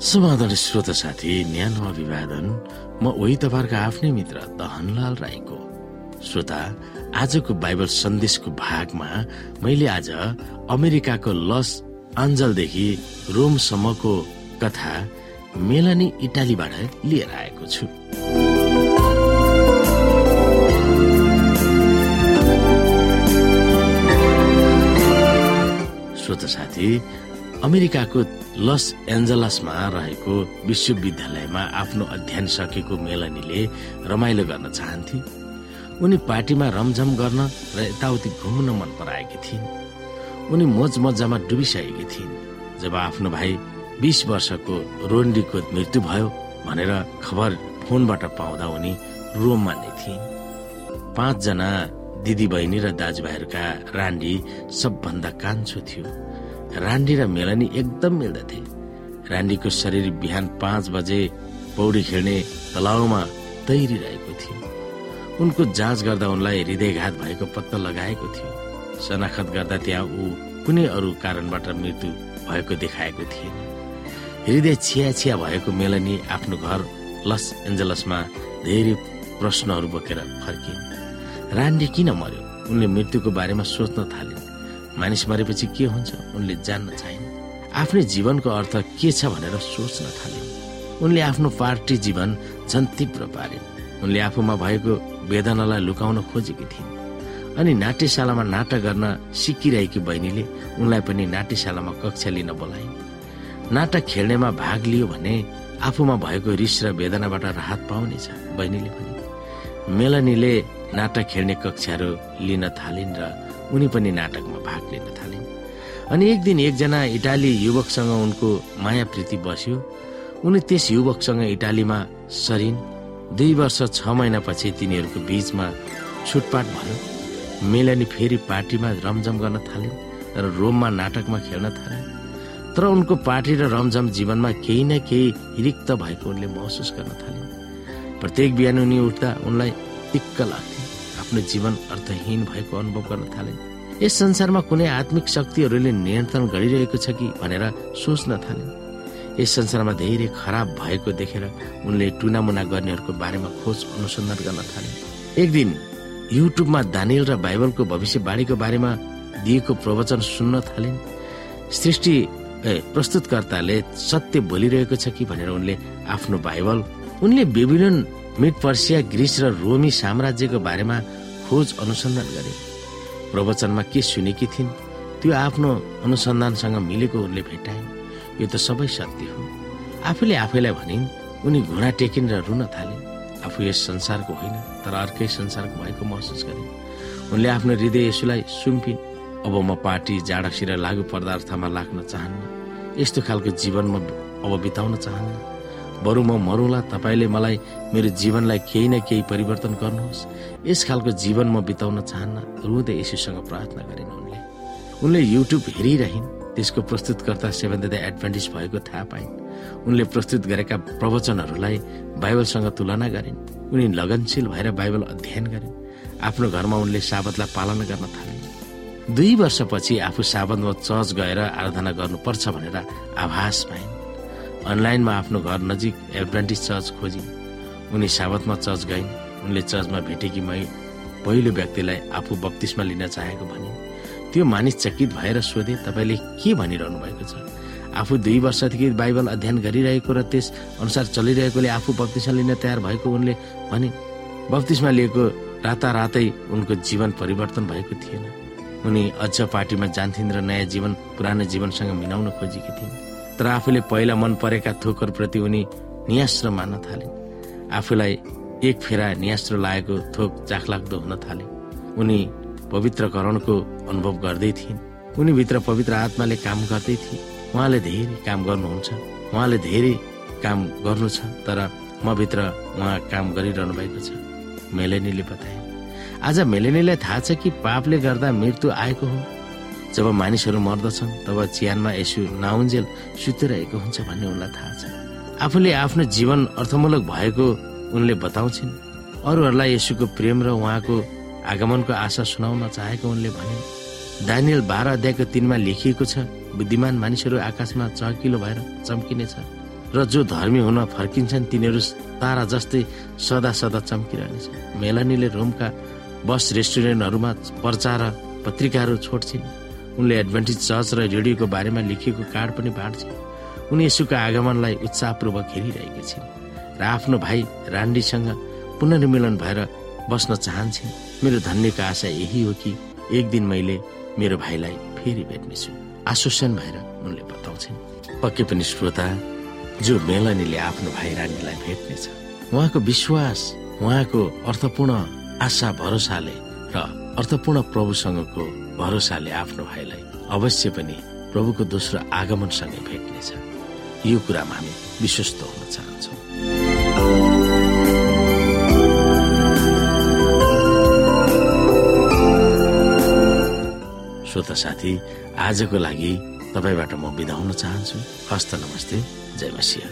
समाधान श्रोत साथी न्यानो अभिवादन। म उही तपाईँहरूको आफ्नै मित्र दहनलाल राईको। श्रोता आजको बाइबल सन्देशको भागमा मैले आज अमेरिकाको लस अञ्जलदेखि रोमसम्मको कथा मेलानी इटालीबाट लिएर आएको छु। श्रोत साथी अमेरिकाको लस एन्जलसमा रहेको विश्वविद्यालयमा आफ्नो अध्ययन सकेको मेलनीले रमाइलो गर्न चाहन्थे। उनी पार्टीमा रमझम गर्न र यताउति घुम्न मन पराएकी थिइन्। उनी मोज मजामा डुबिसकेकी थिइन् जब आफ्नो भाइ बिस वर्षको रोन्डीको मृत्यु भयो भनेर खबर फोनबाट पाउँदा उनी रोममा नै थिइन्। पाँचजना दिदी बहिनी र दाजुभाइहरूका रान्डी सबभन्दा कान्छो थियो। रान्डी र मेलनी एकदम मिल्दथे। रान्डीको शरीर बिहान पाँच बजे पौडी खेल्ने तलाउमा तैरिरहेको थियो। उनको जाँच गर्दा उनलाई हृदयघात भएको पत्ता लगाएको थियो। शनाखत गर्दा त्यहाँ ऊ कुनै अरू कारणबाट मृत्यु भएको देखाएको थिएन। हृदय छिया छिया भएको मेलनी आफ्नो घर लस एन्जलसमा धेरै प्रश्नहरू बोकेर फर्किन्। रान्डी किन मर्यो उनले मृत्युको बारेमा सोच्न थालिन् मानिस मरेपछि के हुन्छ? उनले जान्न चाहिन्। आफ्नै जीवनको अर्थ के छ भनेर सोच्न थालिन् उनले आफ्नो पार्टी जीवन झन् तीव्र पारिन्। उनले आफूमा भएको वेदनालाई लुकाउन खोजेकी थिइन्। अनि नाट्यशालामा नाटक गर्न सिकिरहेकी बहिनीले उनलाई पनि नाट्यशालामा कक्षा लिन बोलाइन्। नाटक खेल्नेमा भाग लियो भने आफूमा भएको रिस र वेदनाबाट राहत पाउनेछ बहिनीले पनि मेलनीले नाटक खेल्ने कक्षाहरू लिन थालिन् र उनी पनि नाटकमा भाग लिन थालिन्। अनि एक दिन एकजना इटाली युवकसँग उनको माया प्रीति बस्यो। उनी त्यस युवकसँग इटालीमा सरिन्। दुई वर्ष छ महिनापछि तिनीहरूको बीचमा छुटपाट भयो। मेलनी फेरि पार्टीमा रमझम गर्न थालिन् र रोममा नाटकमा खेल्न थालिन्। तर उनको पार्टी र रमझम जीवनमा केही न केही रिक्त भएको उनले महसुस गर्न थालिन्। प्रत्येक बिहान उनी उठ्दा उनलाई दिक्क लाग्थ्यो। आफ्नो जीवन अर्थहीन भएको अनुभव गर्न थाले। यस संसारमा कुनै आत्मिक शक्तिहरूले नियन्त्रण गरिरहेको छ कि भनेर सोच्न थाले। यस संसारमा धेरै खराब भएको देखेर उनले टुनामुना गर्नेहरूको बारेमा खोज अनुसन्धान गर्न थाले। एक दिन युट्युबमा दानियल र बाइबलको भविष्यवाणीको बारेमा दिएको प्रवचन सुन्न थालिन् सृष्टि प्रस्तुतकर्ताले सत्य बोलिरहेको छ कि भनेर उनले आफ्नो बाइबल उनले बेबिलोन मिड पर्सिया ग्रिस र रोमी साम्राज्यको बारेमा खोज अनुसन्धान गरे। प्रवचनमा के सुनेकी थिइन् त्यो आफ्नो अनुसन्धानसँग मिलेको उनले भेटाइन्। यो त सबै सत्य हो। आफूले आफैलाई भनिन् उनी घुँडा टेकिन् र रुन थालिन्। आफू यस संसारको होइन तर अर्कै संसारको भएको महसुस गरे उनले आफ्नो हृदय यसुलाई सुम्पिन्। अब म पार्टी जाडसिर लागु पदार्थमा लाग्न चाहन्न। यस्तो खालको जीवन म अब बिताउन चाहन्न। बरु म मरुला तपाईँले मलाई मेरो जीवनलाई केही न केही परिवर्तन गर्नुहोस्। यस खालको जीवन म बिताउन चाहन्न रुँदै यसुसँग प्रार्थना गरिन् उनले। उनले युट्युब हेरिरहन् त्यसको प्रस्तुतकर्ता सेभेन द एडभान्टेज भएको थाहा पाइन्। उनले प्रस्तुत गरेका प्रवचनहरूलाई बाइबलसँग तुलना गरिन्। उनी लगनशील भएर बाइबल अध्ययन गरिन्। आफ्नो घरमा उनले साबतलाई पालना गर्न थालिन्। दुई वर्षपछि आफू साबतमा चर्च गएर आराधना गर्नुपर्छ भनेर आभास पाइन्। अनलाइनमा आफ्नो घर नजिक एडभान्टेज चर्च खोजिन्। उनी साबतमा चर्च गइन्। उनले चर्चमा भेटेकी मै पहिलो व्यक्तिलाई आफू बत्तिसमा लिन चाहेको भने त्यो मानिस चकित भएर सोधे तपाईँले के भनिरहनु भएको छ? आफू दुई वर्षदेखि बाइबल अध्ययन गरिरहेको र त्यस अनुसार चलिरहेकोले आफू बत्तिसमा लिन तयार भएको? उनले भने बत्तिसमा लिएको रातारातै उनको जीवन परिवर्तन भएको थिएन। उनी अझ पार्टीमा जान्थिन् र नयाँ जीवन पुरानो जीवनसँग मिलाउन खोजेकी थिइन्। तर आफूले पहिला मन परेका थोकहरूप्रति उनी नियास्र मान्न थाले। आफूलाई एक फेरा नियास्र लागेको थोक चाखलाग्दो हुन थाले। उनी पवित्रकरणको अनुभव गर्दै थिइन्। उनी भित्र पवित्र आत्माले काम गर्दै थिए उहाँले धेरै काम गर्नुहुन्छ। उहाँले धेरै काम गर्नु छ तर म भित्र उहाँ काम गरिरहनु भएको छ मेलेनीले बताए। आज मेलेनीलाई थाहा छ कि पापले गर्दा मृत्यु आएको हो। जब मानिसहरू मर्दछन् तब चियानमा यसु नाउन्जेल सुतिरहेको हुन्छ भन्ने उनलाई थाहा छ। आफूले आफ्नो जीवन अर्थमूलक भएको उनले बताउँछिन्। अरूहरूलाई यसुको प्रेम र उहाँको आगमनको आशा सुनाउन चाहेको उनले भने दानियल बाह्र अध्यायको तिनमा लेखिएको छ बुद्धिमान मानिसहरू आकाशमा चहकिलो भएर चम्किनेछ र जो धर्मी हुन फर्किन्छन् तिनीहरू तारा जस्तै सदा सदा चम्किरहनेछ। मेलानीले रोमका बस रेस्टुरेन्टहरूमा प्रचार पत्रिकाहरू छोड्छिन्। उनले एडभान्टेज चर्च र रेडियोको बारेमा लेखिएको कार्ड पनि बाँड्छिन् उनी यसुको आगमनलाई उत्साहपूर्वक हेरिरहेकी छिन् र आफ्नो भाइ रान्डीसँग पुनर्मिलन भएर बस्न चाहन्छन्। मेरो धन्यको आशा यही हो कि एक दिन मैले मेरो भाइलाई फेरि भेट्नेछु। आश्वासन भएर उनले बताउँछिन्। पक्कै पनि श्रोता जो मेलनीले आफ्नो भाइ रानीलाई भेट्नेछ उहाँको विश्वास उहाँको अर्थपूर्ण आशा भरोसाले र अर्थपूर्ण प्रभुसँगको भरोसाले आफ्नो भाइलाई अवश्य पनि प्रभुको दोस्रो आगमनसँगै भेट्नेछ। यो कुरामा हामी विश्वस्त हुन चाहन्छौँ। श्रोता साथी आजको लागि तपाईँबाट म बिदा हुन चाहन्छु। हस्त नमस्ते जय मसिंह।